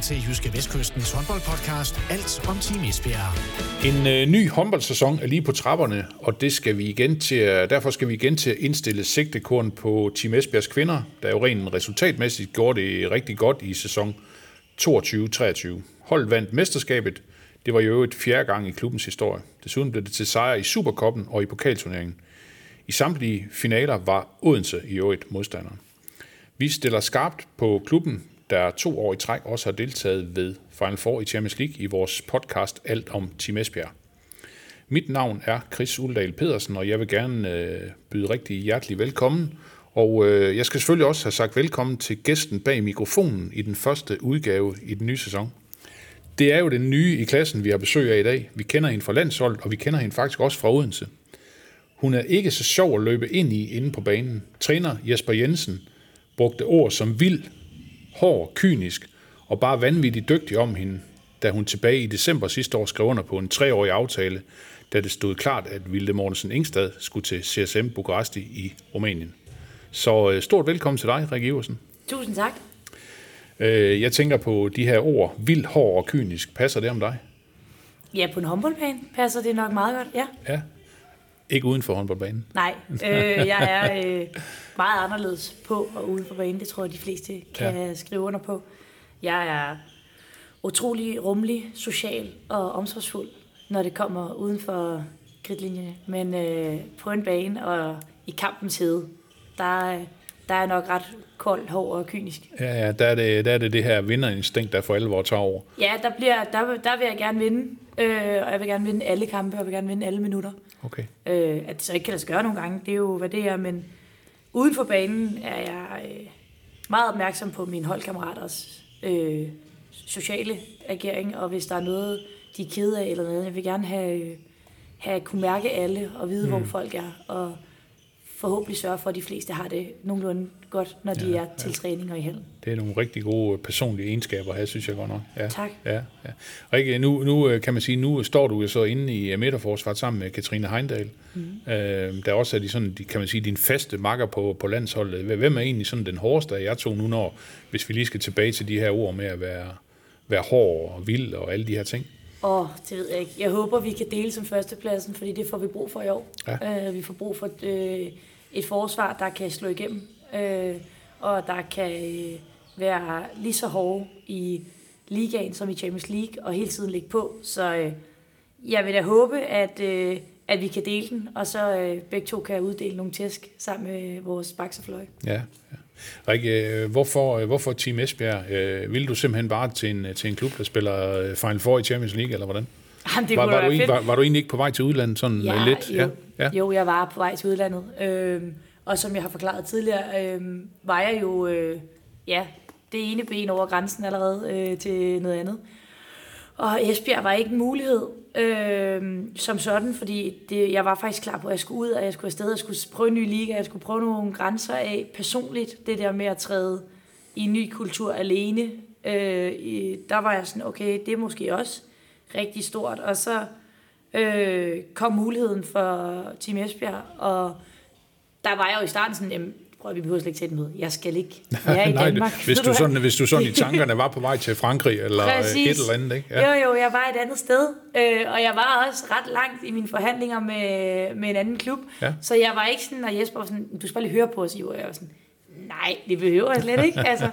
til Jyske Vestkystens håndboldpodcast Alt om Team Esbjerg. En øh, ny håndboldsæson er lige på trapperne, og det skal vi igen til, derfor skal vi igen til at indstille sigtekorn på Team Esbjergs kvinder, der jo rent resultatmæssigt gjorde det rigtig godt i sæson 22-23. Holdet vandt mesterskabet. Det var jo et fjerde gang i klubbens historie. Desuden blev det til sejr i Superkoppen og i pokalturneringen. I samtlige finaler var Odense i øvrigt modstanderen. Vi stiller skarpt på klubben, der to år i træk også har deltaget ved Final Four i Champions League i vores podcast Alt om Team Esbjerg. Mit navn er Chris Uldal Pedersen, og jeg vil gerne øh, byde rigtig hjertelig velkommen. Og øh, jeg skal selvfølgelig også have sagt velkommen til gæsten bag mikrofonen i den første udgave i den nye sæson. Det er jo den nye i klassen, vi har besøg af i dag. Vi kender hende fra landsholdet, og vi kender hende faktisk også fra Odense. Hun er ikke så sjov at løbe ind i inde på banen. Træner Jesper Jensen brugte ord som vild, hård, kynisk og bare vanvittigt dygtig om hende, da hun tilbage i december sidste år skrev under på en treårig aftale, da det stod klart, at Vilde Mortensen Ingstad skulle til CSM Bukaresti i Rumænien. Så øh, stort velkommen til dig, Rikke Iversen. Tusind tak. Øh, Jeg tænker på de her ord, vild, hård og kynisk. Passer det om dig? Ja, på en håndboldbane passer det nok meget godt, ja. Ja. Ikke uden for håndboldbanen. Nej, øh, jeg er øh, meget anderledes på og ude på banen. Det tror jeg, de fleste kan Ja. skrive under på. Jeg er utrolig rummelig, social og omsorgsfuld, når det kommer uden for kridtlinjerne. Men øh, på en bane og i kampens hede, der, der er jeg nok ret kold, hård og kynisk. Ja, ja der, er det, der er det det her vinderinstinkt, der for alvor tager over. Ja, der, bliver, der, der vil jeg gerne vinde, øh, og jeg vil gerne vinde alle kampe, og jeg vil gerne vinde alle minutter. Okay. Øh, at det så ikke kan lade sig gøre nogle gange, det er jo, hvad det er, men uden for banen er jeg øh, meget opmærksom på mine holdkammeraters øh, sociale agering, og hvis der er noget, de er kede af eller noget, jeg vil gerne have, øh, have kunne mærke alle og vide, mm. hvor folk er, og forhåbentlig sørge for, at de fleste har det nogenlunde godt, når de er til træning og i hallen. Det er nogle rigtig gode personlige egenskaber her, synes jeg godt nok. Ja. Tak. Ja, ja. Rikke, nu, nu øh, kan man sige, nu står du jo så inde i øh, midterforsvaret sammen med Katrine Heindal. Mm. Øh, der også er de sådan, de, kan man sige, din faste makker på, på landsholdet. Hvem er egentlig sådan den hårdeste af jer to nu, når, hvis vi lige skal tilbage til de her ord med at være, være hård og vild og alle de her ting? Åh, det ved jeg ikke. Jeg håber, vi kan dele som førstepladsen, fordi det får vi brug for i år. Ja. Øh, vi får brug for øh, et forsvar, der kan slå igennem, øh, og der kan øh, være lige så hårde i ligaen som i Champions League, og hele tiden ligge på. Så øh, jeg vil da håbe, at, øh, at vi kan dele den, og så øh, begge to kan uddele nogle tæsk sammen med vores bakserfløj. Ja, ja. Rikke, øh, hvorfor, øh, hvorfor Team Esbjerg? Øh, vil du simpelthen bare til en, til en klub, der spiller øh, Final Four i Champions League, eller hvordan? Jamen, det var, var, du fedt. var, var du egentlig ikke på vej til udlandet sådan Ja, lidt? Jo, ja. jo, jeg var på vej til udlandet. Øhm, og som jeg har forklaret tidligere, øhm, var jeg jo øh, ja, det ene ben over grænsen allerede øh, til noget andet. Og Esbjerg var ikke en mulighed øh, som sådan, fordi det, jeg var faktisk klar på, at jeg skulle ud, og jeg skulle afsted, jeg skulle prøve en ny liga, jeg skulle prøve nogle grænser af personligt. Det der med at træde i en ny kultur alene, øh, der var jeg sådan, okay, det er måske også rigtig stort. Og så øh, kom muligheden for Team Esbjerg, og der var jeg jo i starten sådan, jamen, prøv at vi behøver slet ikke tage et møde. Jeg skal ikke være i Nej, Danmark. hvis, du sådan, hvis du sådan i tankerne var på vej til Frankrig eller Præcis. et eller andet, ikke? Ja. Jo, jo, jeg var et andet sted, øh, og jeg var også ret langt i mine forhandlinger med, med en anden klub. Ja. Så jeg var ikke sådan, og Jesper var sådan, du skal bare lige høre på os, Iver. Jeg var sådan, nej, det behøver jeg slet ikke. altså,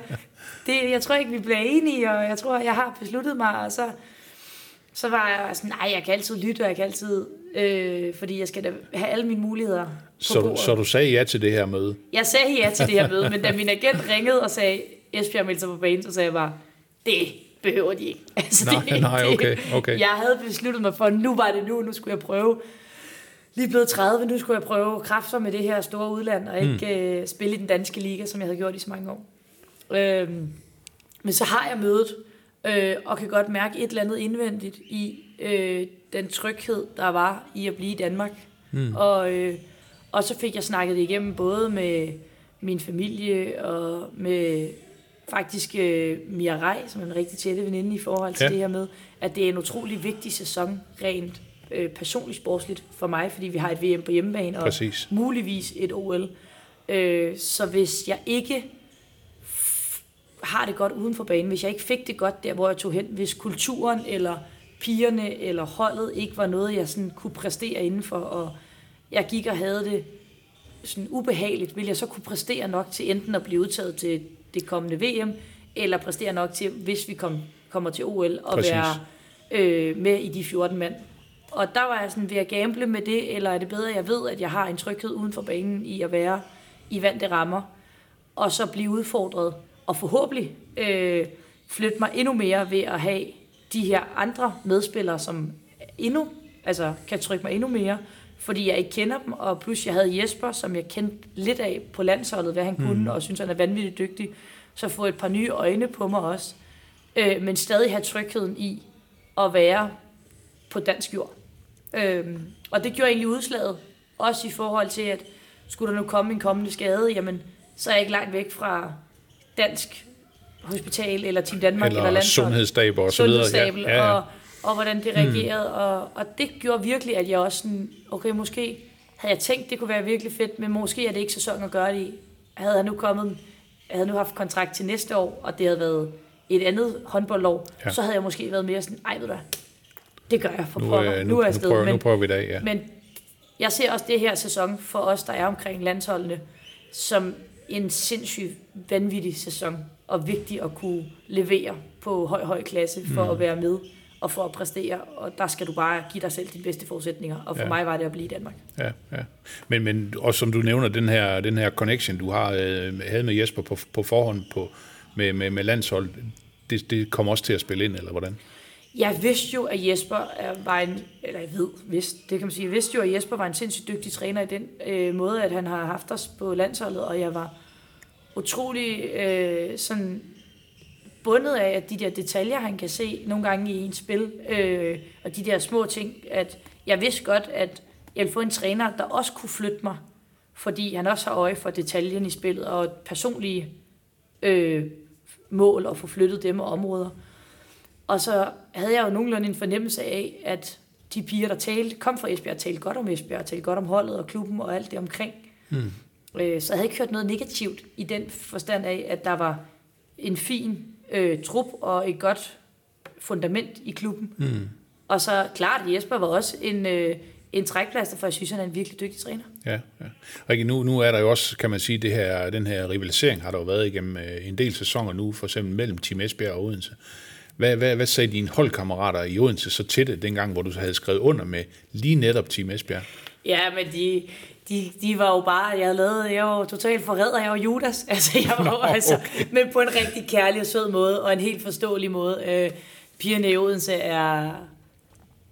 det, jeg tror ikke, vi bliver enige, og jeg tror, jeg har besluttet mig, og så, så var jeg sådan, nej, jeg kan altid lytte, og jeg kan altid, øh, fordi jeg skal da have alle mine muligheder på Så, du, bordet. så du sagde ja til det her møde? Jeg sagde ja til det her møde, men da min agent ringede og sagde, Esbjerg meldte sig på banen, så sagde jeg bare, det behøver de ikke. Altså, Nej, nej, okay, okay. Jeg havde besluttet mig for, nu var det nu, nu skulle jeg prøve. Lige blevet 30, nu skulle jeg prøve kræfter med det her store udland, og ikke mm. øh, spille i den danske liga, som jeg havde gjort i så mange år. Øhm, men så har jeg mødet, øh, og kan godt mærke et eller andet indvendigt i øh, den tryghed, der var i at blive i Danmark. Mm. Og, øh, og så fik jeg snakket det igennem både med min familie og med faktisk øh, Mia Rej, som er en rigtig tætte veninde i forhold til Ja. det her med, at det er en utrolig vigtig sæson rent øh, personligt sportsligt for mig, fordi vi har et VM på hjemmebane og Præcis. muligvis et OL. Øh, så hvis jeg ikke har det godt uden for banen, hvis jeg ikke fik det godt der, hvor jeg tog hen, hvis kulturen eller pigerne eller holdet ikke var noget, jeg sådan kunne præstere indenfor, og jeg gik og havde det sådan ubehageligt, ville jeg så kunne præstere nok til enten at blive udtaget til det kommende VM, eller præstere nok til, hvis vi kom, kommer til OL, og Præcis. være øh, med i de 14 mand. Og der var jeg sådan, vil jeg gamble med det, eller er det bedre, at jeg ved, at jeg har en tryghed uden for banen i at være i vante rammer, og så blive udfordret, og forhåbentlig øh, flytte mig endnu mere ved at have de her andre medspillere, som endnu, altså kan trykke mig endnu mere, fordi jeg ikke kender dem, og plus jeg havde Jesper, som jeg kendte lidt af på landsholdet, hvad han mm. kunne, og synes han er vanvittigt dygtig, så få et par nye øjne på mig også, øh, men stadig have trygheden i at være på dansk jord. Øhm, og det gjorde egentlig udslaget, også i forhold til, at skulle der nu komme en kommende skade, jamen, så er jeg ikke langt væk fra dansk hospital, eller Team Danmark, eller, Eller landshold. sundhedsstaber og så videre. Ja, ja, ja. Og, og hvordan det reagerede. Mm. Og, og det gjorde virkelig, at jeg også sådan, okay, måske havde jeg tænkt, det kunne være virkelig fedt, men måske er det ikke sæson at gøre det i. Havde jeg nu kommet, havde nu haft kontrakt til næste år, og det havde været et andet håndboldlov, Ja. så havde jeg måske været mere sådan, ej ved du det gør jeg for Nu, pokker. øh, nu, nu, er jeg nu, afsted. prøver, men, nu prøver vi det af, ja. men jeg ser også det her sæson for os, der er omkring landsholdene, som en sindssygt vanvittig sæson, og vigtig at kunne levere på høj, høj klasse for mm. at være med og for at præstere, og der skal du bare give dig selv de bedste forudsætninger, og for Ja. mig var det at blive i Danmark. Ja, ja. Men, men også som du nævner, den her, den her connection, du har øh, havde med Jesper på, på forhånd på, med, med, med landshold, det, det kommer også til at spille ind, eller hvordan? Jeg vidste jo, at Jesper er- var en, eller jeg ved, vidste, det kan man sige, jeg vidste jo, at Jesper var en sindssygt dygtig træner i den øh, måde, at han har haft os på landsholdet, og jeg var utrolig øh, sådan bundet af, at de der detaljer, han kan se nogle gange i en spil, øh, og de der små ting, at jeg vidste godt, at jeg ville få en træner, der også kunne flytte mig, fordi han også har øje for detaljen i spillet, og personlige øh, mål, og få flyttet dem og områder. Og så havde jeg jo nogenlunde en fornemmelse af, at de piger, der talte, kom fra Esbjerg, talte godt om Esbjerg, talte godt om holdet og klubben og alt det omkring. Mm. Øh, så jeg havde ikke hørt noget negativt i den forstand af, at der var en fin øh, trup og et godt fundament i klubben. Mm. Og så klart, Jesper var også en, øh, en trækplaster, for jeg synes, han er en virkelig dygtig træner. Ja, ja. Rikke, nu, nu er der jo også, kan man sige, det her, den her rivalisering har der jo været igennem øh, en del sæsoner nu, for eksempel mellem Team Esbjerg og Odense. Hvad, hvad, hvad sagde dine holdkammerater i Odense så til det, dengang, hvor du havde skrevet under med lige netop Team Esbjerg? Ja, men de, de, de var jo bare, jeg lavet, jeg var totalt forræder, jeg var Judas, altså jeg var Nå, altså, okay. men på en rigtig kærlig og sød måde, og en helt forståelig måde. Øh, pigerne i Odense er,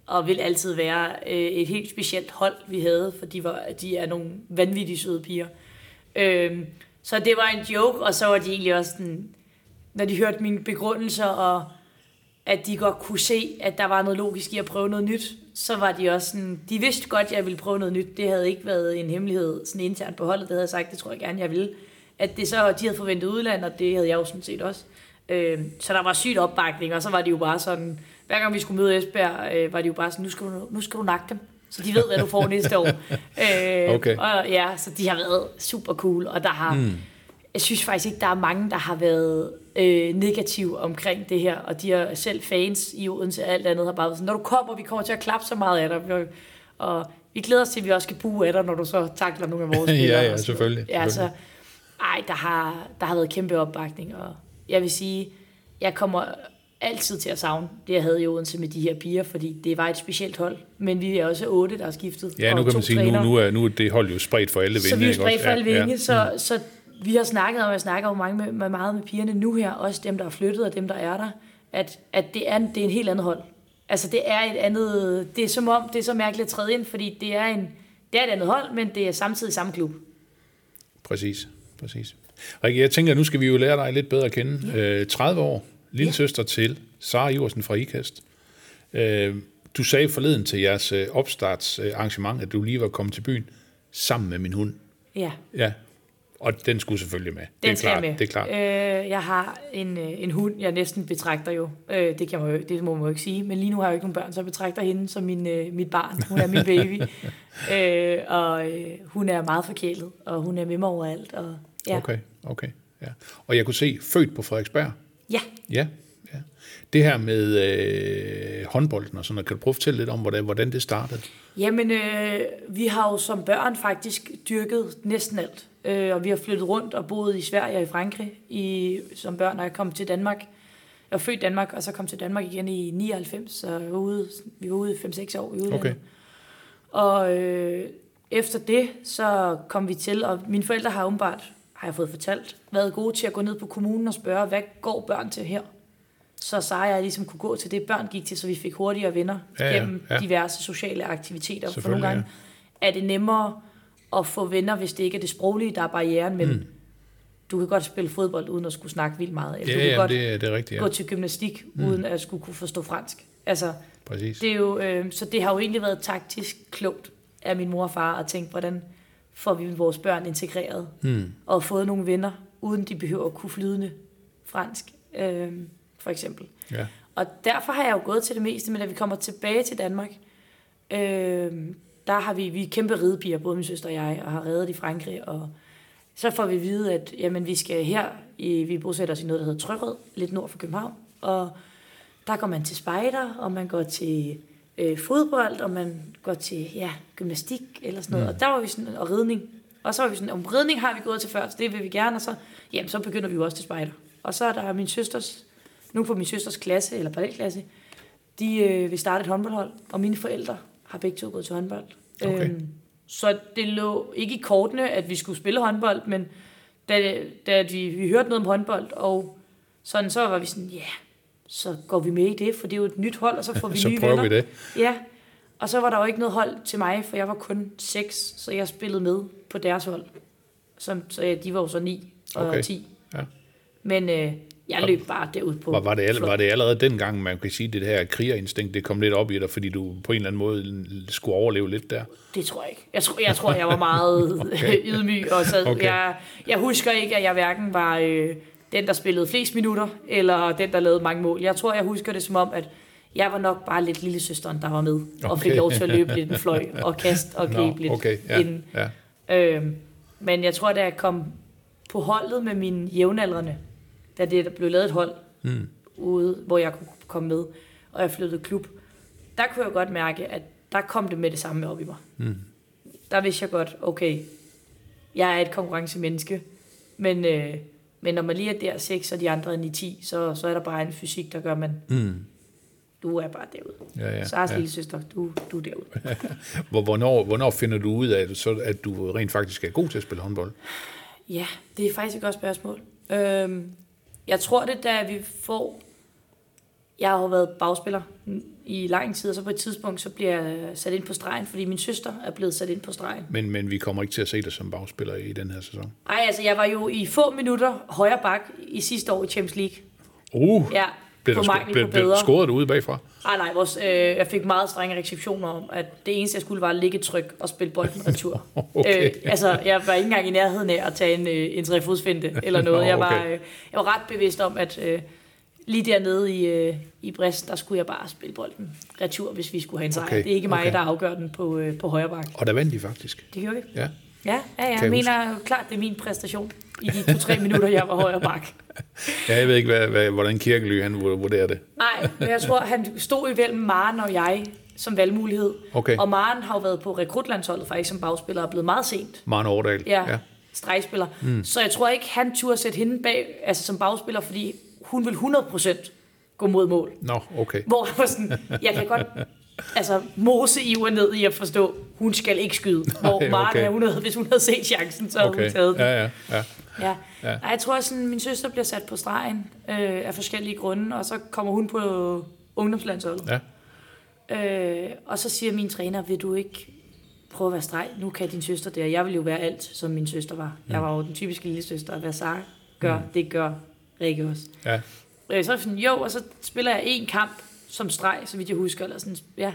og vil altid være øh, et helt specielt hold, vi havde, for de, var, de er nogle vanvittige søde piger. Øh, så det var en joke, og så var de egentlig også sådan, når de hørte mine begrundelser, og at de godt kunne se, at der var noget logisk i at prøve noget nyt, så var de også sådan, de vidste godt, at jeg ville prøve noget nyt. Det havde ikke været en hemmelighed sådan internt på holdet, det havde jeg sagt, det tror jeg gerne, jeg ville. At det så, de havde forventet udland, og det havde jeg jo sådan set også. Øh, så der var sygt opbakning, og så var de jo bare sådan, hver gang vi skulle møde Esbjerg, øh, var de jo bare sådan, nu skal du, nu skal du nakke dem, så de ved, hvad du får næste år. Øh, Okay. Og ja, så de har været super cool, og der har, mm. Jeg synes faktisk ikke, der er mange, der har været øh, negative omkring det her, og de er selv fans i Odense og alt andet har bare været sådan, når du kommer, vi kommer til at klappe så meget af dig, og vi glæder os til, at vi også skal buge af dig, når du så takler nogle af vores Ja, spillere. ja, sådan selvfølgelig. Ja, så, selvfølgelig. ej, der har, der har været kæmpe opbakning, og jeg vil sige, jeg kommer altid til at savne det, jeg havde i Odense med de her piger, fordi det var et specielt hold, men vi er også otte, der er skiftet. Ja, nu kan man sige, nu, nu, er, nu er det hold jo spredt for alle vinde. Så vi er spredt for alle Ja, vinge, ja. så, så vi har snakket om, jeg snakker jo mange med, med meget med pigerne nu her, også dem, der er flyttet og dem, der er der, at, at det, er, det er en helt andet hold. Altså det er et andet, det er som om, det er så mærkeligt at træde ind, fordi det er, en, det er et andet hold, men det er samtidig samme klub. Præcis, præcis. Rikke, jeg tænker, at nu skal vi jo lære dig lidt bedre at kende. Øh, 30 år, lille søster til Sara Iversen fra IKAST. Øh, du sagde forleden til jeres øh, opstartsarrangement, at du lige var kommet til byen sammen med min hund. Ja, Ja, og den skulle selvfølgelig med. den det er skal klart, med. Det er klart. Øh, jeg har en, øh, en hund, jeg næsten betragter jo. Øh, det, kan man jo, det må man jo ikke sige, men lige nu har jeg jo ikke nogen børn, så jeg betragter hende som min, øh, mit barn. Hun er min baby. øh, og øh, hun er meget forkælet, og hun er med mig overalt. Og, ja. Okay, okay. Ja. Og jeg kunne se, født på Frederiksberg. Ja, ja. Det her med øh, håndbolden og sådan noget, kan du prøve at fortælle lidt om, hvordan, hvordan det startede? Jamen, øh, vi har jo som børn faktisk dyrket næsten alt. Øh, og vi har flyttet rundt og boet i Sverige og i Frankrig i, som børn, og jeg kom til Danmark. Jeg var født i Danmark, og så kom til Danmark igen i 99, så vi var ude, vi var ude i 5-6 år i udlandet. Okay. Og øh, efter det, så kom vi til, og mine forældre har åbenbart, har jeg fået fortalt, været gode til at gå ned på kommunen og spørge, hvad går børn til her? Så Sara og jeg ligesom kunne gå til det, børn gik til, så vi fik hurtigere venner Ja, ja, ja, gennem ja. diverse sociale aktiviteter. For nogle gange er det nemmere at få venner, hvis det ikke er det sproglige, der er barrieren, men mm. du kan godt spille fodbold, uden at skulle snakke vildt meget. Eller Ja, du kan ja godt det, det er rigtigt, ja. gå til gymnastik, mm. uden at skulle kunne forstå fransk. Altså, Præcis. det er jo, øh, så det har jo egentlig været taktisk klogt af min mor og far at tænke, hvordan får vi vores børn integreret Mm. og fået nogle venner, uden de behøver at kunne flydende fransk, øh, for eksempel. Ja. Og derfor har jeg jo gået til det meste, men da vi kommer tilbage til Danmark, øh, der har vi, vi er kæmpe ridepiger, både min søster og jeg, og har reddet i Frankrig, og så får vi at vide, at jamen, vi skal her, i, vi bosætter os i noget, der hedder Trørød, lidt nord for København, og der går man til spejder, og man går til øh, fodbold, og man går til ja, gymnastik eller sådan noget. Mm. Og der var vi sådan, og ridning. Og så var vi sådan, om ridning har vi gået til før, så det vil vi gerne, og så, jamen, så begynder vi jo også til spejder. Og så er der min søsters, nu på min søsters klasse, eller parallelklasse, de øh, vil starte et håndboldhold, og mine forældre har begge to gået til håndbold. Okay. Øhm, så det lå ikke i kortene, at vi skulle spille håndbold, men da, da vi, vi hørte noget om håndbold, og sådan, så var vi sådan, ja, yeah, så går vi med i det, for det er jo et nyt hold, og så får vi Så nye prøver venner. vi det. Ja, og så var der jo ikke noget hold til mig, for jeg var kun seks, så jeg spillede med på deres hold. Som, så ja, de var jo så 9 og Okay. 10. Ja. Men øh, jeg løb bare derud på. Var, var, det, all- flot. var det allerede dengang, man kan sige, det her krigerinstinkt, det kom lidt op i dig, fordi du på en eller anden måde skulle overleve lidt der? Det tror jeg ikke. Jeg tror, jeg, tror, jeg var meget okay. ydmyg. Og så Okay. jeg, jeg husker ikke, at jeg hverken var øh, den, der spillede flest minutter, eller den, der lavede mange mål. Jeg tror, jeg husker det som om, at jeg var nok bare lidt lille søsteren, der var med, og Okay. fik lov til at løbe lidt en fløj, og kaste og gribe lidt okay, ja, inden. ja. Øhm, men jeg tror, da jeg kom på holdet med mine jævnaldrende, da det der blev lavet et hold Mm. ude, hvor jeg kunne komme med, og jeg flyttede klub, der kunne jeg godt mærke, at der kom det med det samme op i mig. Mm. Der vidste jeg godt, okay, jeg er et konkurrencemenneske, men, øh, men når man lige er der 6, og de andre er 9-10, så, så er der bare en fysik, der gør, man, Mm. du er bare derude. Ja, ja, ja. ja. lille søster, du, du er derude. Hvor- Hvornår, hvornår finder du ud af, at, så, at du rent faktisk er god til at spille håndbold? Ja, det er faktisk et godt spørgsmål. Øhm, jeg tror det, da vi får... Jeg har jo været bagspiller i lang tid, og så på et tidspunkt, så bliver jeg sat ind på stregen, fordi min søster er blevet sat ind på stregen. Men, men vi kommer ikke til at se dig som bagspiller i den her sæson. Ej, altså jeg var jo i få minutter højre bak i sidste år i Champions League. Uh, Ja, blev der, mangel blev, blev scoret du ude bagfra? Ej, nej, vores, øh, jeg fik meget strenge receptioner om, at det eneste, jeg skulle, var at ligge tryk og spille bolden retur. Okay. øh, altså, jeg var ikke engang i nærheden af at tage en, øh, en trefodsfinte eller noget. Nå, Jeg, var, okay. øh, jeg var ret bevidst om, at øh, lige dernede i, øh, i Brest, der skulle jeg bare spille bolden retur, hvis vi skulle have en sejr. Okay, Det er ikke mig, okay. der afgør den på, øh, på højre bak. Og der vandt de faktisk. Det gjorde vi. Ja. Ja, ja, ja jeg mener jo klart, det er min præstation i de to-tre minutter, jeg var højre bak. ja, jeg ved ikke, hvad, hvad, hvordan Kirkely han vurderer det. Nej, men jeg tror, han stod imellem Maren og jeg som valgmulighed. Okay. Og Maren har jo været på rekrutlandsholdet faktisk som bagspiller og er blevet meget sent. Maren Overdal. Ja, ja. stregspiller. Mm. Så jeg tror ikke, han turde sætte hende bag, altså som bagspiller, fordi hun vil 100% gå mod mål. Nå, okay. Hvor jeg var sådan, jeg kan godt altså, mose Iver ned i at forstå, hun skal ikke skyde. Hvor Maren, okay. hun havde, hvis hun havde set chancen, så havde okay. hun taget den. Ja, ja, ja. Ja. Ja. jeg tror, sådan, min søster bliver sat på stregen øh, af forskellige grunde, og så kommer hun på ungdomslandsholdet. ja. Øh, og så siger min træner, vil du ikke prøve at være streg? Nu kan din søster det, og jeg vil jo være alt, som min søster var. Mm. Jeg var jo den typiske lille søster, og hvad Sara gør, mm. det gør Rikke også. ja. Øh, så er jeg sådan, jo, og så spiller jeg en kamp som streg, så vidt jeg husker, eller sådan, ja.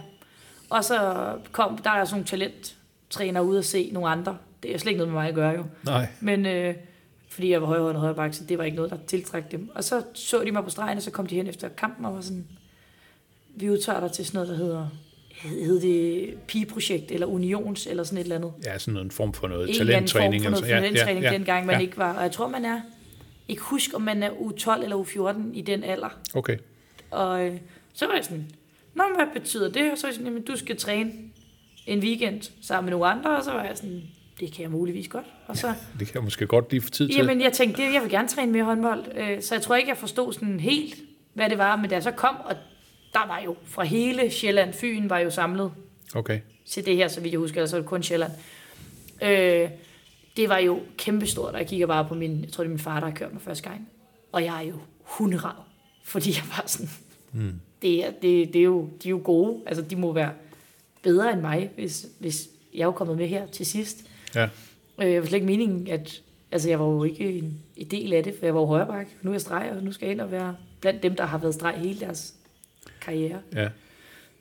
Og så kom, der er sådan nogle talenttræner ude at se nogle andre. Det er slet ikke noget med mig at gøre jo. Nej. Men øh, fordi jeg var højere og højere bak, så det var ikke noget, der tiltræk dem. Og så så de mig på stregen, og så kom de hen efter kampen og var sådan, vi udtager dig til sådan noget, der hedder, hed det pigeprojekt, eller unions, eller sådan et eller andet. Ja, sådan en form for noget En eller anden form talenttræning. for noget altså. talenttræning, ja, ja, dengang man ja. ikke var. Og jeg tror, man er, ikke huske, om man er U12 eller U14 i den alder. Okay. Og øh, så var jeg sådan, Nå, men hvad betyder det? Og så var jeg sådan, jamen, du skal træne en weekend sammen med nogle andre, og så var jeg sådan, det kan jeg muligvis godt. Og så, Det kan jeg måske godt lige få tid til. Jamen, jeg tænkte, jeg vil gerne træne mere håndbold. Øh, Så jeg tror ikke, jeg forstod sådan helt, hvad det var. Men da jeg så kom, og der var jo fra hele Sjælland, Fyn var jo samlet Okay. til det her, så vidt jeg husker, så var det kun Sjælland. Øh, det var jo kæmpestort, og jeg kigger bare på min, jeg tror det er min far, der har kørt mig første gang. Og jeg er jo hunderav, fordi jeg var sådan, mm. Det, er, det, det er jo, de er jo gode, altså de må være bedre end mig, hvis, hvis jeg er kommet med her til sidst. Ja. Øh, det var slet ikke meningen, at... Altså, jeg var jo ikke en, en del af det, for jeg var jo højreback. Nu er jeg streg, og nu skal jeg ind og være blandt dem, der har været streg hele deres karriere. Ja.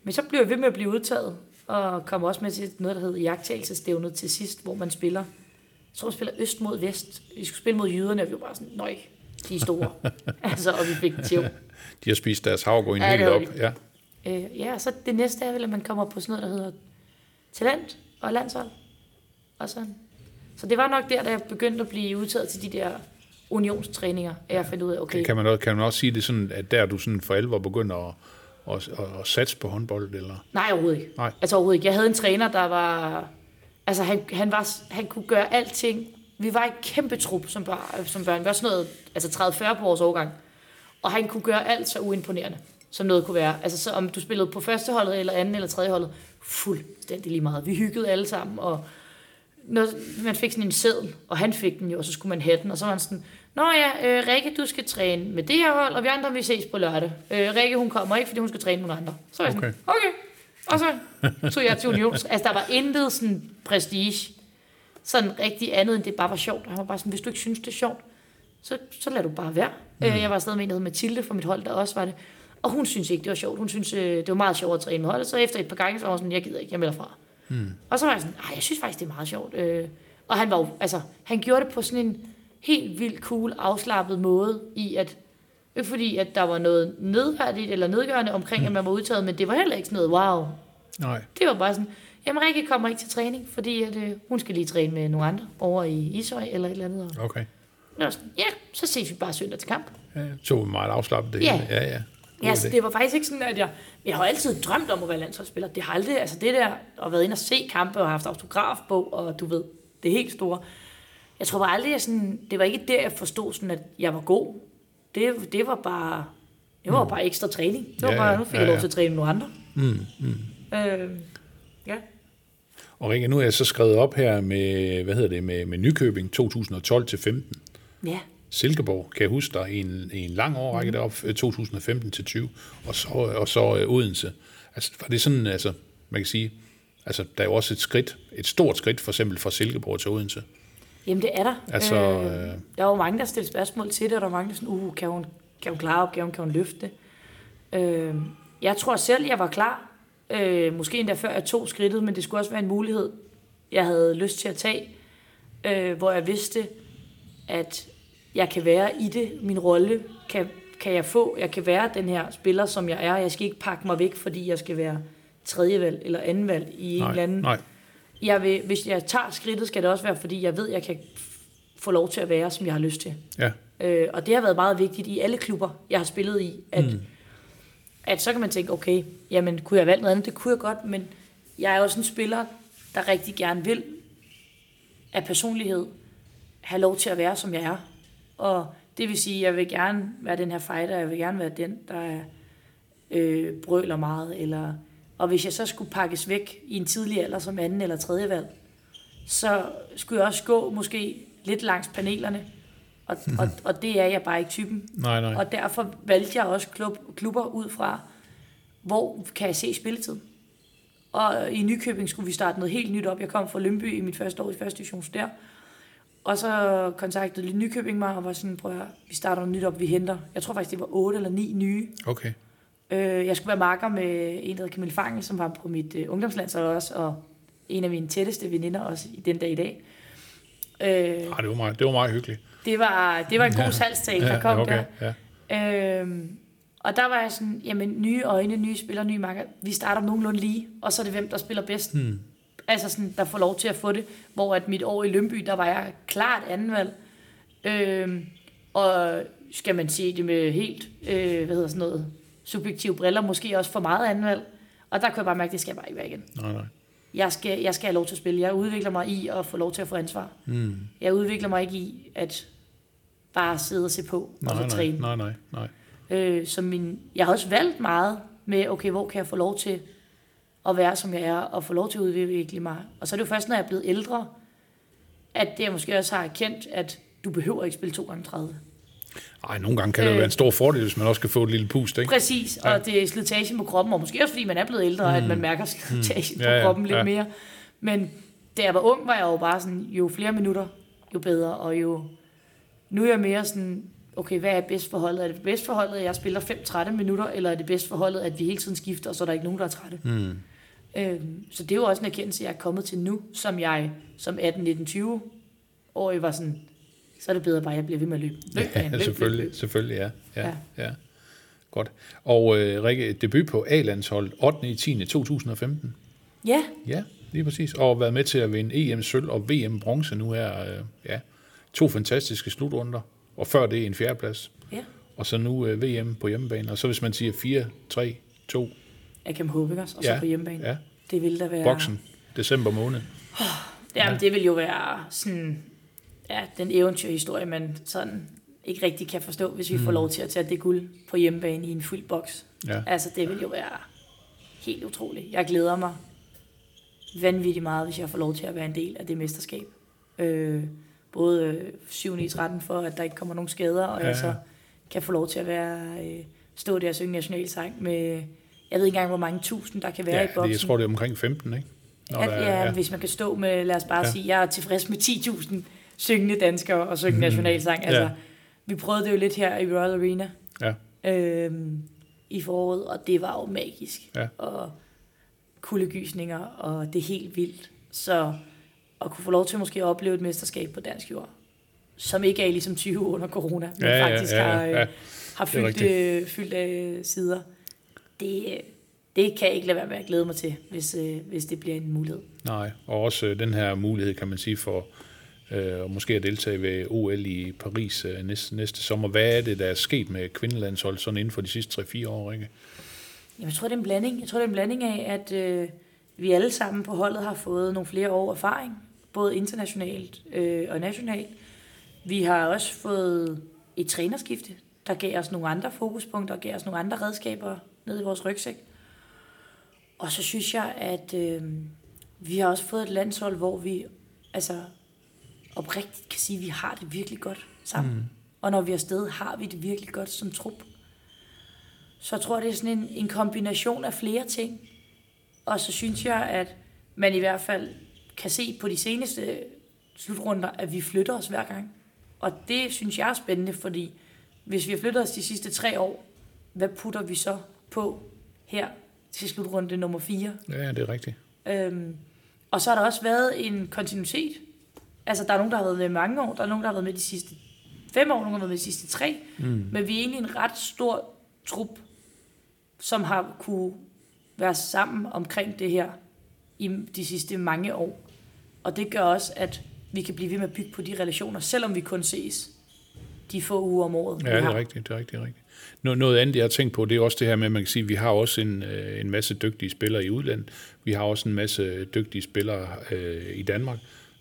Men så blev jeg ved med at blive udtaget, og kom også med til noget, der hedder jagttagelsestævnet til sidst, hvor man spiller... Jeg tror, man spiller øst mod vest. Vi skulle spille mod jyderne, og vi var bare sådan, nøj, de er store. altså, og vi fik tæv. De har spist deres havgryn Ja, helt op. Ja. Øh, ja, så det næste er vel, at man kommer på sådan noget, der hedder talent og landshold. Og sådan. Så det var nok der, da jeg begyndte at blive udtaget til de der unionstræninger, at jeg fandt ud af, okay, Kan man, også, kan man også sige det sådan, at der er du sådan for alvor begynder at, at, at, at satse på håndbold? Eller? nej overhovedet ikke. Nej. Altså overhovedet ikke. Jeg havde en træner, der var, altså han, han, var, han kunne gøre alting. Vi var en kæmpe trup som, børn, som børn. Vi var sådan noget, altså 30-40 på vores årgang. Og han kunne gøre alt så uimponerende, som noget kunne være. Altså så om du spillede på første holdet, eller anden eller tredje holdet, fuldstændig lige meget. Vi hyggede alle sammen, og når man fik sådan en seddel, og han fik den jo, og så skulle man have den, og så var han sådan, Nå ja, øh, Rikke, du skal træne med det her hold, og vi andre, vi ses på lørdag. Øh, Rikke, hun kommer ikke, fordi hun skal træne med nogle andre. Så var jeg sådan, okay. Og så tog jeg til Union. Altså, der var intet sådan prestige, sådan rigtig andet, end det bare var sjovt. Han var bare sådan, hvis du ikke synes, det er sjovt, så, så lad du bare være. Mm. Øh, jeg var afsted med en, der hed Mathilde fra mit hold, der også var det. Og hun synes ikke, det var sjovt. Hun synes, øh, det var meget sjovt at træne med holdet. Så efter et par gange, så var hun sådan, jeg gider ikke, jeg melder fra. Mm. Og så var jeg sådan, nej, jeg synes faktisk, det er meget sjovt. Øh, og han var jo, altså, han gjorde det på sådan en helt vildt cool, afslappet måde, i at, ikke fordi, at der var noget nedværdigt eller nedgørende omkring, mm. at man var udtaget, men det var heller ikke sådan noget, wow. Nej. Det var bare sådan, jamen Rikke kommer ikke til træning, fordi at, øh, hun skal lige træne med nogle andre over i Ishøj eller et eller andet. Og Okay. var sådan, ja, så ses vi bare søndag til kamp. Ja, tog meget afslappet det Ja. hele. Ja, ja. God Ja, så det var faktisk ikke sådan, at jeg... Jeg har altid drømt om at være landsholdsspiller. Det har aldrig... Altså det der, at været inde og se kampe og haft autografbog, og du ved, det helt store. Jeg tror bare aldrig, jeg sådan... Det var ikke der, jeg forstod sådan, at jeg var god. Det, det var bare... Det var bare ekstra træning. Det var Mm. Ja, bare, nu fik Ja, jeg lov ja. til at træne med nogle andre. Mm, mm. Øh, ja. Og Rikke, nu er jeg så skrevet op her med, hvad hedder det, med, med Nykøbing 2012 til 15. Ja. Silkeborg, kan jeg huske dig, i en, i en lang årrække deroppe, 2015 til 20, og så, og så øh, Odense. Altså, var det sådan, altså, man kan sige, altså, der er jo også et skridt, et stort skridt, for eksempel fra Silkeborg til Odense. Jamen, det er der. Altså, øh, øh, der var jo mange, der stillede spørgsmål til det, og der var mange, der sådan, uh, kan hun, kan hun klare opgaven, kan hun løfte det? Øh, jeg tror selv, jeg var klar. Øh, måske endda før jeg tog skridtet, men det skulle også være en mulighed, jeg havde lyst til at tage, øh, hvor jeg vidste, at jeg kan være i det. Min rolle kan, kan jeg få. Jeg kan være den her spiller, som jeg er. Jeg skal ikke pakke mig væk, fordi jeg skal være tredjevalg eller andenvalg i en nej, eller anden nej, jeg vil, hvis jeg tager skridtet, skal det også være, fordi jeg ved, jeg kan få lov til at være, som jeg har lyst til. ja, Øh, og det har været meget vigtigt i alle klubber, jeg har spillet i, at, mm at så kan man tænke, okay, jamen kunne jeg have valgt noget andet? Det kunne jeg godt, men jeg er også en spiller, der rigtig gerne vil af personlighed have lov til at være, som jeg er. Og det vil sige, at jeg vil gerne være den her fighter, jeg vil gerne være den, der er, øh, brøler meget, eller, og hvis jeg så skulle pakkes væk i en tidlig alder som anden eller tredje valg, så skulle jeg også gå måske lidt langs panelerne, og, og, og det er jeg bare ikke typen. nej, nej. Og derfor valgte jeg også klub, klubber ud fra, hvor kan jeg se spilletid. Og i Nykøbing skulle vi starte noget helt nyt op. Jeg kom fra Lønby i mit første år i første division der. Og så kontaktede Nykøbing mig og var sådan, prøv at høre, vi starter noget nyt op, vi henter. Jeg tror faktisk, det var otte eller ni nye. Okay, Øh, jeg skulle være marker med en, der hedder Camille Fangel, som var på mit øh, ungdomslandshold også, og en af mine tætteste veninder også i den dag i dag. Øh, ah, det, var meget, det var meget hyggeligt. Det, var, det var en god salgstale, der kom okay, der. ja. Øhm, og der var jeg sådan, jamen nye øjne, nye spillere, nye marker. Vi starter nogenlunde lige, og så er det hvem, der spiller bedst. Hmm. Altså sådan, der får lov til at få det. Hvor at mit år i Lønby, der var jeg klart andenvalg. Øhm, Og skal man se det med helt, øh, hvad hedder sådan noget, subjektive briller, måske også for meget anvalg. Og der kunne jeg bare mærke, at det skal jeg bare ikke være igen. Nej, nej. Jeg skal, jeg skal have lov til at spille. Jeg udvikler mig i at få lov til at få ansvar. Mm. Jeg udvikler mig ikke i at bare sidde og se på og Nej, så nej, træne. nej, nej, nej. Øh, så min, jeg har også valgt meget med, okay, hvor kan jeg få lov til at være, som jeg er, og få lov til at udvikle mig. Og så er det jo først, når jeg er blevet ældre, at det jeg måske også har erkendt, at du behøver ikke spille 2 gange 30. Ej, nogle gange kan det Øh. være en stor fordel, hvis man også kan få et lille pust, ikke? Præcis, og det er slitagen på kroppen, og måske også fordi man er blevet ældre, mm. at man mærker slitagen Ja, på ja, kroppen lidt ja. mere. Men da jeg var ung, var jeg jo bare sådan, jo flere minutter, jo bedre, og jo... Nu er jeg mere sådan, okay, hvad er bedst for holdet? Er det bedst for holdet, at jeg spiller 5-13 minutter, eller er det bedst for holdet, at vi hele tiden skifter, og så er der ikke nogen, der er trætte? Mm. Øhm, så det er jo også en erkendelse, jeg er kommet til nu, som jeg som 18-19-20 år var sådan, så er det bedre bare, at jeg bliver ved med at løbe. Løb, Ja, løb, selvfølgelig, løb, løb. selvfølgelig, ja. Ja, ja. Ja. ja. Godt. Og øh, Rikke, debut på A-landshold 8. i 10. 2015. Ja, Ja, lige præcis. Og været med til at vinde EM sølv og VM bronze nu her. Øh, ja, to fantastiske slutrunder. Og før det en fjerdeplads. ja. Og så nu øh, VM på hjemmebane. Og så hvis man siger 4, 3, 2, Jeg kan håbe, ikke også? Og så ja, på hjemmebane. ja, Det vil da være... boksen, december måned. Jamen, det vil jo være sådan... Ja, den eventyrhistorie, man sådan ikke rigtig kan forstå, hvis vi mm. får lov til at tage det guld på hjemmebane i en fuld boks. Ja. Altså, det vil jo være helt utroligt. Jeg glæder mig vanvittigt meget, hvis jeg får lov til at være en del af det mesterskab. Øh, både øh, 7. i 13 for, at der ikke kommer nogen skader, og Ja, ja, jeg så kan få lov til at være, øh, stå der og synge nationalsang med, jeg ved ikke engang, hvor mange tusind, der kan være Ja, i boksen. jeg tror, det er omkring 15, ikke? Når At, der er- ja, ja. hvis man kan stå med, lad os bare ja. sige, jeg er tilfreds med 10.000 syngende danskere og synge nationalsang. Altså, Ja. Vi prøvede det jo lidt her i Royal Arena Ja. øhm, i foråret, og det var jo magisk. Ja. Og kuldegysninger, og det er helt vildt. Så at kunne få lov til måske at opleve et mesterskab på dansk jord, som ikke er ligesom 20 under corona, men Ja, ja, faktisk ja, har, ja. øh, har Det er fyldt, øh, fyldt af sider. Det, øh, det kan jeg ikke lade være med at glæde mig til, hvis, øh, hvis det bliver en mulighed. Nej, og også øh, den her mulighed, kan man sige, for øh, og måske at deltage ved OL i Paris øh, næste, næste sommer. Hvad er det, der er sket med kvindelandshold sådan inden for de sidste 3-4 år, ikke? Jamen, jeg tror, det er en blanding. Jeg tror, det er en blanding af, at øh, vi alle sammen på holdet har fået nogle flere år erfaring, både internationalt øh, og nationalt. Vi har også fået et trænerskifte, der gav os nogle andre fokuspunkter, gav os nogle andre redskaber ned i vores rygsæk. Og så synes jeg, at øh, vi har også fået et landshold, hvor vi altså oprigtigt kan sige, at vi har det virkelig godt sammen. Mm. Og når vi er afsted, har vi det virkelig godt som trup. Så jeg tror, det er sådan en, en kombination af flere ting. Og så synes jeg, at man i hvert fald kan se på de seneste slutrunder, at vi flytter os hver gang. Og det synes jeg er spændende, fordi hvis vi har flyttet os de sidste tre år, hvad putter vi så på her til slutrunde nummer 4? Ja, det er rigtigt. Øhm, og så har der også været en kontinuitet. Altså, der er nogen, der har været med i mange år, der er nogen, der har været med de sidste fem år, nogen, der har været med de sidste tre. Mm. Men vi er egentlig en ret stor trup, som har kunne være sammen omkring det her i de sidste mange år. Og det gør også, at vi kan blive ved med at bygge på de relationer, selvom vi kun ses de få uger om året, Ja, det er rigtigt, det er rigtigt, det er rigtigt. Noget, noget andet, jeg har tænkt på, det er også det her med, at man kan sige, at vi har også en, øh, en masse dygtige spillere i udlandet. Vi har også en masse dygtige spillere øh, i Danmark,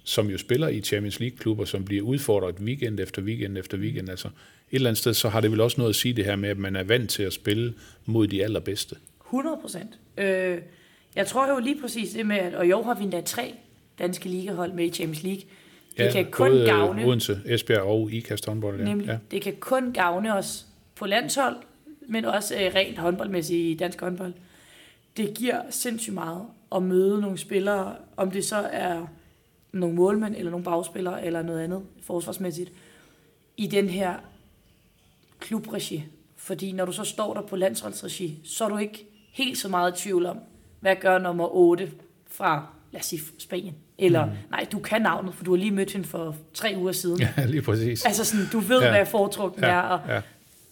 som jo spiller i Champions League-klubber, som bliver udfordret weekend efter weekend efter weekend. Altså, et eller andet sted, så har det vel også noget at sige det her med, at man er vant til at spille mod de allerbedste. 100 procent. Øh, jeg tror jo lige præcis det med, at og år har vi endda tre danske ligahold med i Champions League. Det kan kun både gavne, Odense, Esbjerg og IKAST håndbold. Ja. nemlig, Ja. det kan kun gavne os på landshold, men også øh, rent håndboldmæssigt i dansk håndbold. Det giver sindssygt meget at møde nogle spillere, om det så er nogle målmænd, eller nogle bagspillere, eller noget andet forsvarsmæssigt, i den her klubregi. Fordi når du så står der på landsholdsregi, så er du ikke helt så meget i tvivl om, hvad gør nummer 8 fra, lad os sige, Spanien. Eller, mm. nej, du kan navnet, for du har lige mødt hende for tre uger siden. ja, lige præcis. Altså sådan, du ved, Ja. hvad foretrukken Ja, er, og ja.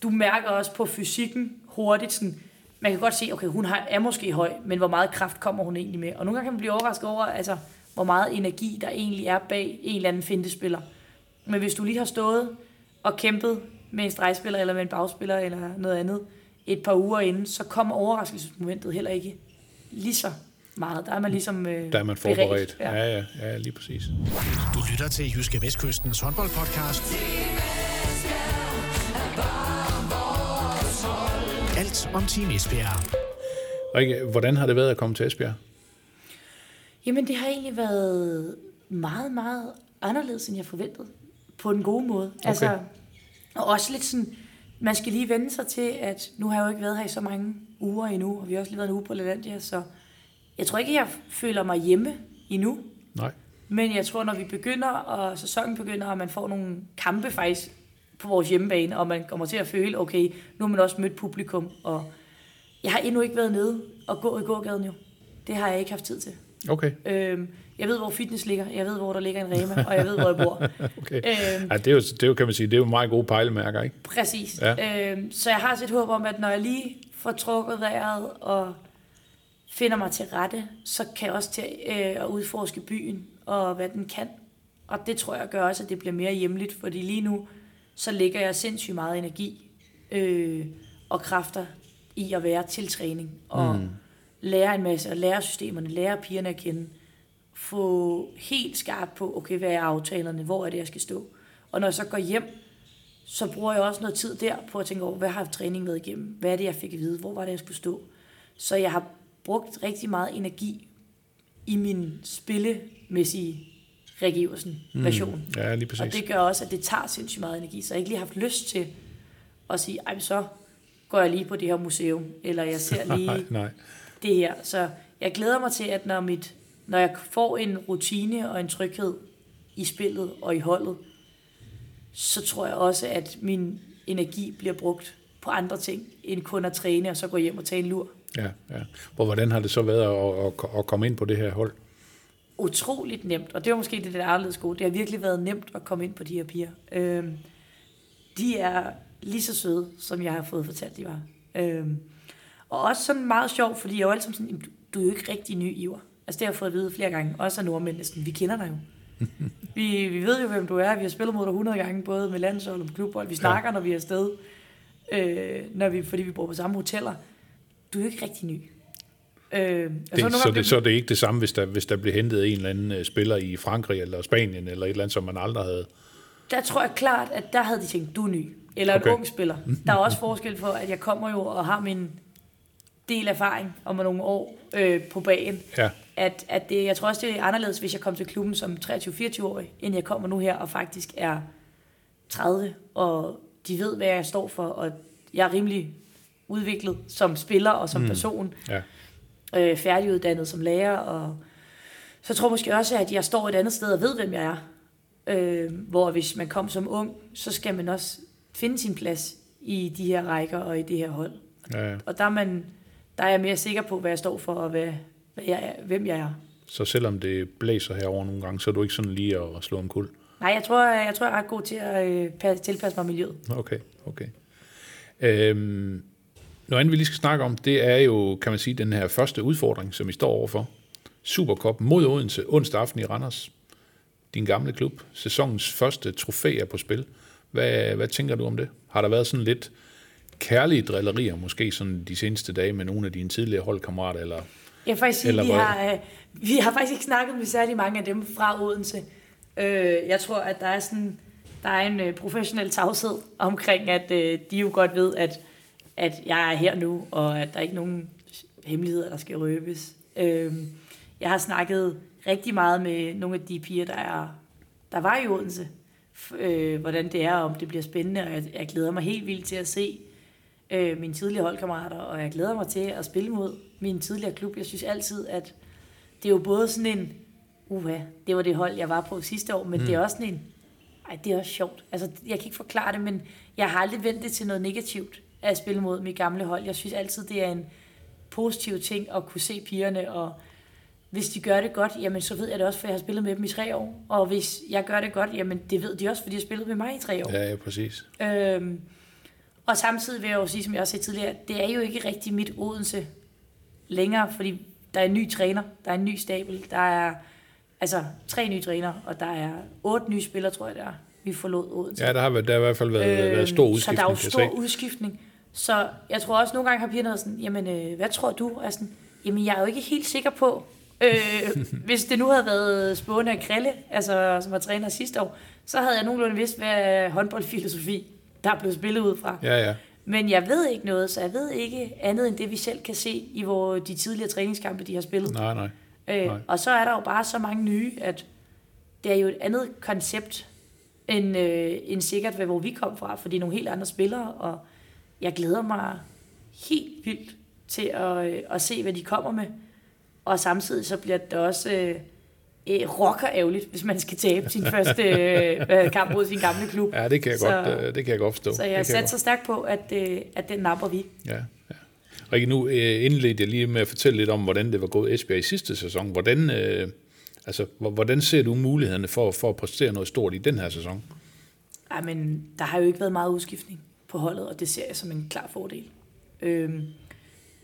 du mærker også på fysikken hurtigt, sådan, man kan godt se, okay, hun har, er måske høj, men hvor meget kraft kommer hun egentlig med? Og nogle gange kan man blive overrasket over, altså, hvor meget energi der egentlig er bag en eller anden fintespiller. Men hvis du lige har stået og kæmpet med en stregspiller eller med en bagspiller eller noget andet et par uger inden, så kommer overraskelsesmomentet heller ikke lige så meget. Der er man ligesom øh, Der er man forberedt. beredt. Ja, ja, ja, lige præcis. Du lytter til Jyske Vestkystens håndboldpodcast. Alt om Team Esbjerg. Rikke, hvordan har det været at komme til Esbjerg? Jamen, det har egentlig været meget, meget anderledes, end jeg forventede. På den gode måde. Okay. Altså, og også lidt sådan, man skal lige vende sig til, at nu har jeg jo ikke været her i så mange uger endnu, og vi har også lige været en uge på Lelandia, så jeg tror ikke, jeg føler mig hjemme endnu. Nej. Men jeg tror, når vi begynder, og sæsonen begynder, og man får nogle kampe faktisk på vores hjemmebane, og man kommer til at føle, okay, nu har man også mødt publikum, og jeg har endnu ikke været nede og gå i gågaden jo. Det har jeg ikke haft tid til. Okay. Øhm, jeg ved, hvor fitness ligger, jeg ved, hvor der ligger en Rema, og jeg ved, hvor jeg bor. okay. Øhm, Ja, det, er jo, det er jo, kan man sige, det er jo meget gode pejlemærker, ikke? Præcis. Ja. Øhm, så jeg har et håb om, at når jeg lige får trukket vejret og finder mig til rette, så kan jeg også til øh, at udforske byen og hvad den kan. Og det tror jeg gør også, at det bliver mere hjemligt, fordi lige nu, så lægger jeg sindssygt meget energi øh, og kræfter i at være til træning og mm. Lære en masse, og lære systemerne, lære pigerne at kende, få helt skarpt på, okay, hvad er aftalerne, hvor er det, jeg skal stå. Og når jeg så går hjem, så bruger jeg også noget tid der på at tænke over, hvad har træningen været igennem? Hvad er det, jeg fik at vide? Hvor var det, jeg skulle stå? Så jeg har brugt rigtig meget energi i min spillemæssige Regiversen version. Ja, lige præcis. Og det gør også, at det tager sindssygt meget energi. Så jeg har ikke lige haft lyst til at sige, ej, så går jeg lige på det her museum, eller jeg ser lige Nej, nej. Det her. Så jeg glæder mig til, at når, mit, når jeg får en rutine og en tryghed i spillet og i holdet, så tror jeg også, at min energi bliver brugt på andre ting, end kun at træne og så gå hjem og tage en lur. Ja, ja. Hvor, hvordan har det så været at, at, at komme ind på det her hold? utroligt nemt, og det var måske det der anderledes gode. Det har virkelig været nemt at komme ind på de her piger. Øhm, de er lige så søde, som jeg har fået fortalt, de var. Øhm, og også sådan meget sjovt, fordi jeg er jo altid sådan, "Jamen, du, du er jo ikke rigtig ny, Ivar. Altså det har jeg fået at vide flere gange, også af nordmænd næsten. Vi kender dig jo. vi, vi ved jo, hvem du er. Vi har spillet mod dig 100 gange, både med landshold og med klubbold. Vi snakker, ja. når vi er afsted, øh, når vi, fordi vi bor på samme hoteller. Du er jo ikke rigtig ny. Øh, og Det, så, gange det, så er det ikke det samme, hvis der, hvis der blev hentet en eller anden øh, spiller i Frankrig eller Spanien, eller et eller andet, som man aldrig havde. der tror jeg klart, at der havde de tænkt, du er ny. Eller okay. Okay. en ung spiller. Der er også forskel på, at jeg kommer jo og har min del erfaring om nogle år øh, på bagen. Ja, At, at det, jeg tror også, det er anderledes, hvis jeg kom til klubben som 23-24-årig, end jeg kommer nu her og faktisk er 30, og de ved, hvad jeg står for, og jeg er rimelig udviklet som spiller og som mm. person ja. øh, færdiguddannet som lærer, og så tror jeg måske også, at jeg står et andet sted og ved, hvem jeg er. Øh, hvor hvis man kom som ung, så skal man også finde sin plads i de her rækker og i det her hold. ja. ja. Og der er, man, der er jeg mere sikker på, hvad jeg står for, og hvad, hvad jeg er, hvem jeg er. Så selvom det blæser herover nogle gange, så er du ikke sådan lige at slå en kul. Nej, jeg tror, jeg, tror, jeg er ret god til at øh, passe- tilpasse mig miljøet. Okay, okay. Øhm, noget andet, vi lige skal snakke om, det er jo, kan man sige, den her første udfordring, som I står overfor. Supercop mod Odense, onsdag aften i Randers. Din gamle klub. Sæsonens første trofæ er på spil. Hvad, hvad tænker du om det? Har der været sådan lidt kærlige drillerier, måske sådan de seneste dage med nogle af dine tidligere holdkammerater, eller Jeg vil faktisk sige, Eller vi hvad? har, øh, vi har faktisk ikke snakket med særlig mange af dem fra Odense. Øh, jeg tror, at der er sådan der er en øh, professionel tavshed omkring, at øh, de jo godt ved, at, at jeg er her nu, og at der er ikke nogen hemmeligheder, der skal røbes. Øh, jeg har snakket rigtig meget med nogle af de piger, der, er, der var i Odense, øh, hvordan det er, om det bliver spændende, og jeg, jeg glæder mig helt vildt til at se øh, mine tidligere holdkammerater, og jeg glæder mig til at spille mod min tidligere klub. Jeg synes altid, at det er jo både sådan en, uha, det var det hold, jeg var på sidste år, men mm. det er også sådan en, ej, det er også sjovt. Altså, jeg kan ikke forklare det, men jeg har aldrig vendt det til noget negativt at spille mod mit gamle hold. Jeg synes altid, det er en positiv ting at kunne se pigerne, og hvis de gør det godt, jamen så ved jeg det også, for jeg har spillet med dem i tre år. Og hvis jeg gør det godt, jamen det ved de også, fordi jeg har spillet med mig i tre år. Ja, ja, præcis. Øhm, og samtidig vil jeg jo sige, som jeg også sagde tidligere, det er jo ikke rigtig mit Odense længere, fordi der er en ny træner, der er en ny stabel, der er altså tre nye træner, og der er otte nye spillere, tror jeg det er, vi forlod Odense. Ja, der har, der har i hvert fald været, øh, været stor så udskiftning, der er jo stor udskiftning. Så jeg tror også nogle gange har pigerne sådan, jamen øh, hvad tror du? Og er sådan, jamen jeg er jo ikke helt sikker på, øh, hvis det nu havde været Spåne og Krille, altså, som var træner sidste år, så havde jeg nogenlunde vidst, hvad håndboldfilosofi, der er blevet spillet ud fra. Ja, ja. Men jeg ved ikke noget, så jeg ved ikke andet end det, vi selv kan se i hvor de tidligere træningskampe, de har spillet. Nej, nej. Øh, Nej. og så er der jo bare så mange nye, at det er jo et andet koncept, end, øh, end sikkert, hvad- hvor vi kom fra, for det er nogle helt andre spillere, og jeg glæder mig helt vildt til at, øh, at se, hvad de kommer med. Og samtidig så bliver det også øh, øh, rocker ærgerligt, hvis man skal tabe sin første øh, kamp mod sin gamle klub. Ja, det kan jeg, Så- godt, øh, det kan jeg godt forstå. Så jeg satser stærkt på, at, øh, at den napper vi. Ja, ja. Rikke, nu øh, indledte jeg lige med at fortælle lidt om, hvordan det var gået Esbjerg i sidste sæson. Hvordan, øh, altså, hvor- hvordan ser du mulighederne for, for at præstere noget stort i den her sæson? Ej, men der har jo ikke været meget udskiftning på holdet, og det ser jeg som en klar fordel. Øhm,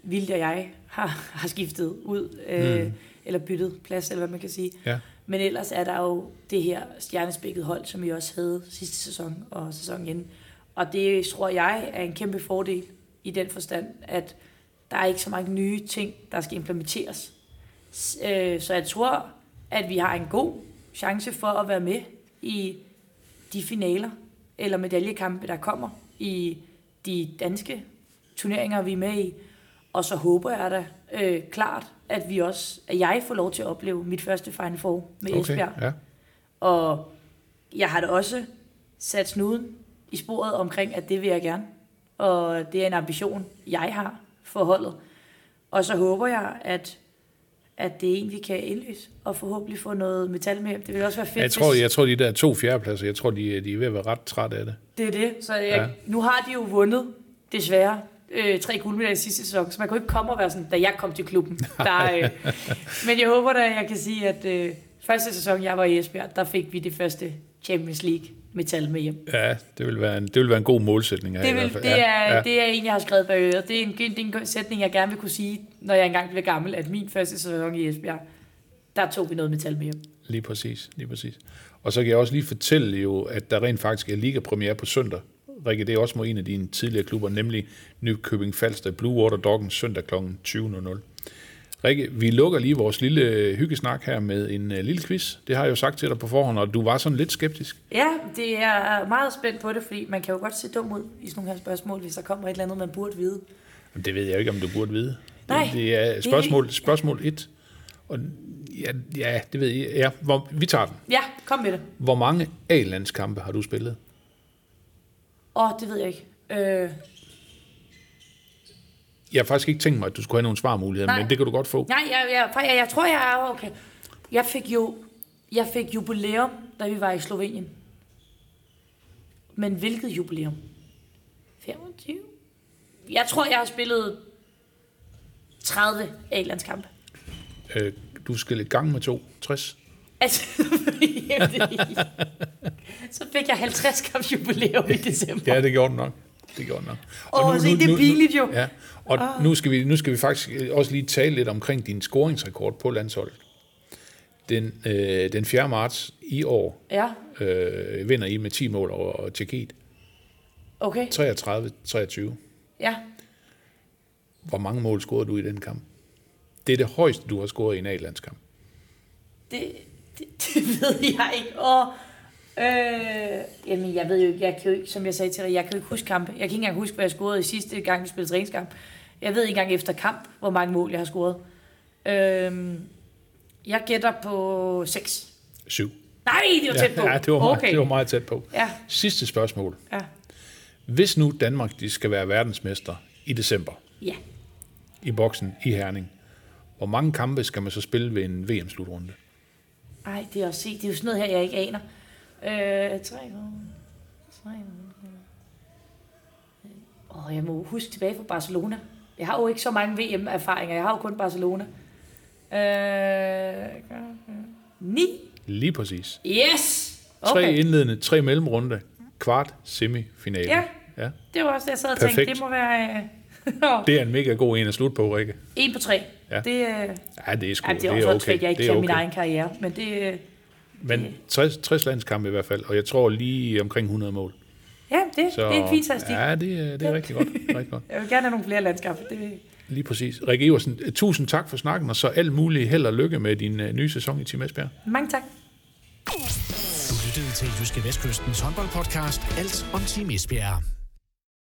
Vilde og jeg har, har skiftet ud, øh, mm. Eller byttet plads, eller hvad man kan sige. Ja. Men ellers er der jo det her stjernespækket hold, som vi også havde sidste sæson og sæsonen inden. Og det tror jeg er en kæmpe fordel i den forstand, at der er ikke så mange nye ting, der skal implementeres. Øh, Så jeg tror, at vi har en god chance for at være med i de finaler eller medaljekampe, der kommer i de danske turneringer, vi er med i. Og så håber jeg da øh, klart, at vi også, at jeg får lov til at opleve mit første Final Four med okay, Esbjerg. ja. Og jeg har da også sat snuden i sporet omkring, at det vil jeg gerne. Og det er en ambition, jeg har for holdet. Og så håber jeg, at, at det er en, vi kan indløse, og forhåbentlig få noget metal med. hjem. Det vil også være fedt, Jeg tror, hvis- jeg tror, de der to fjerdepladser, jeg tror, de, de er ved at være ret trætte af det. det er det. Så jeg, Ja. ja. nu har de jo vundet, desværre, øh, tre guldmedaljer i sidste sæson, så man kunne ikke komme og være sådan, da jeg kom til klubben. Der, øh, men jeg håber da, jeg kan sige, at øh, første sæson, jeg var i Esbjerg, der fik vi det første Champions League metal med hjem. Ja, det vil være en, det vil være en god målsætning. Her, Det, i hvert vil, fald. det, ja, er, ja. det er en, jeg har skrevet bag øret. Det er en, det er en sætning, jeg gerne vil kunne sige, når jeg engang bliver gammel, at min første sæson i Esbjerg, der tog vi noget metal med hjem. Lige præcis, lige præcis. Og så kan jeg også lige fortælle jo, at der rent faktisk er ligapremiere på søndag. Rikke, det er også mod en af dine tidligere klubber, nemlig Nykøbing Falster Blue Water Doggens søndag kl. 20.00. Rikke, vi lukker lige vores lille hyggesnak her med en uh, lille quiz. Det har jeg jo sagt til dig på forhånd, og du var sådan lidt skeptisk. Ja, det er meget spændt på det, fordi man kan jo godt se dum ud i sådan nogle her spørgsmål, hvis der kommer et eller andet, man burde vide. Men det ved jeg jo ikke, om du burde vide. Nej, Det, er det- spørgsmål, spørgsmål 1. Og ja, ja, det ved jeg. Ja, hvor, vi tager den. Ja, kom med det. Hvor mange A-landskampe har du spillet? Åh, oh, det ved jeg ikke. Øh, Jeg har faktisk ikke tænkt mig, at du skulle have nogle svarmuligheder, Nej. men det kan du godt få. nej, jeg, jeg, jeg, jeg tror, jeg er okay. Jeg fik jo jeg fik jubilæum, da vi var i Slovenien. Men hvilket jubilæum? 25? Jeg tror, jeg har spillet 30 A-landskampe. Øh, du skal i gang med to. 60. Altså, så fik jeg 50 kamp jubilæum i december. Ja, det gjorde den nok. Det gjorde den nok. Åh, se, det er pinligt jo. Ja, og nu, skal vi, nu skal vi faktisk øh, også lige tale lidt omkring din scoringsrekord på landsholdet. Den, øh, den 4. marts i år Ja, øh, vinder I med 10 mål over Tjekkiet. okay. 33-23. Ja. Hvor mange mål scorede du i den kamp? Det er det højeste, du har scoret i en A-landskamp. Det, det, det ved jeg ikke. Og, øh, jamen, jeg ved jo ikke, jeg kan jo ikke, som jeg sagde til dig, jeg kan jo ikke huske kampe. Jeg kan ikke engang huske, hvad jeg scorede i sidste gang, vi spillede træningskamp. Jeg ved ikke engang efter kamp, hvor mange mål jeg har scoret. Øh, jeg gætter på 6. 7. Nej, det var tæt på. Ja, det var, meget, okay. det var meget tæt på. Ja, Sidste spørgsmål. ja, Hvis nu Danmark de skal være verdensmester i december ja. i boksen i Herning, hvor mange kampe skal man så spille ved en VM-slutrunde? Ej, det er også det er jo sådan noget her, jeg ikke aner. Øh, 3, 3, Åh, jeg må huske tilbage fra Barcelona. Jeg har jo ikke så mange VM-erfaringer. Jeg har jo kun Barcelona. Øh, 9. Lige præcis. Yes! Tre Okay. indledende, tre mellemrunde, kvart, semifinale. Ja. ja. Det var også det, jeg sad og tænkte. Perfekt. Det må være øh, Det er en mega god en at slutte på, Rikke. en på tre. Ja. Det, øh, Ja, det er sgu ja, det er også okay. fedt, jeg ikke det kan er min okay. egen karriere. Men det, øh, Men 60, 60 landskampe i hvert fald, og jeg tror lige omkring 100 mål. Ja, det, Så, det er en fin statistik. Ja, det, er- det er rigtig godt. Rigtig godt. Jeg vil gerne have nogle flere landskaber. Det vil... Lige præcis. Rikke Iversen, tusind tak for snakken, og så alt muligt held og lykke med din øh, nye sæson i Team Esbjerg. Mange tak. Du lyttede til Jyske Vestkystens håndboldpodcast Alt om Team Esbjerg.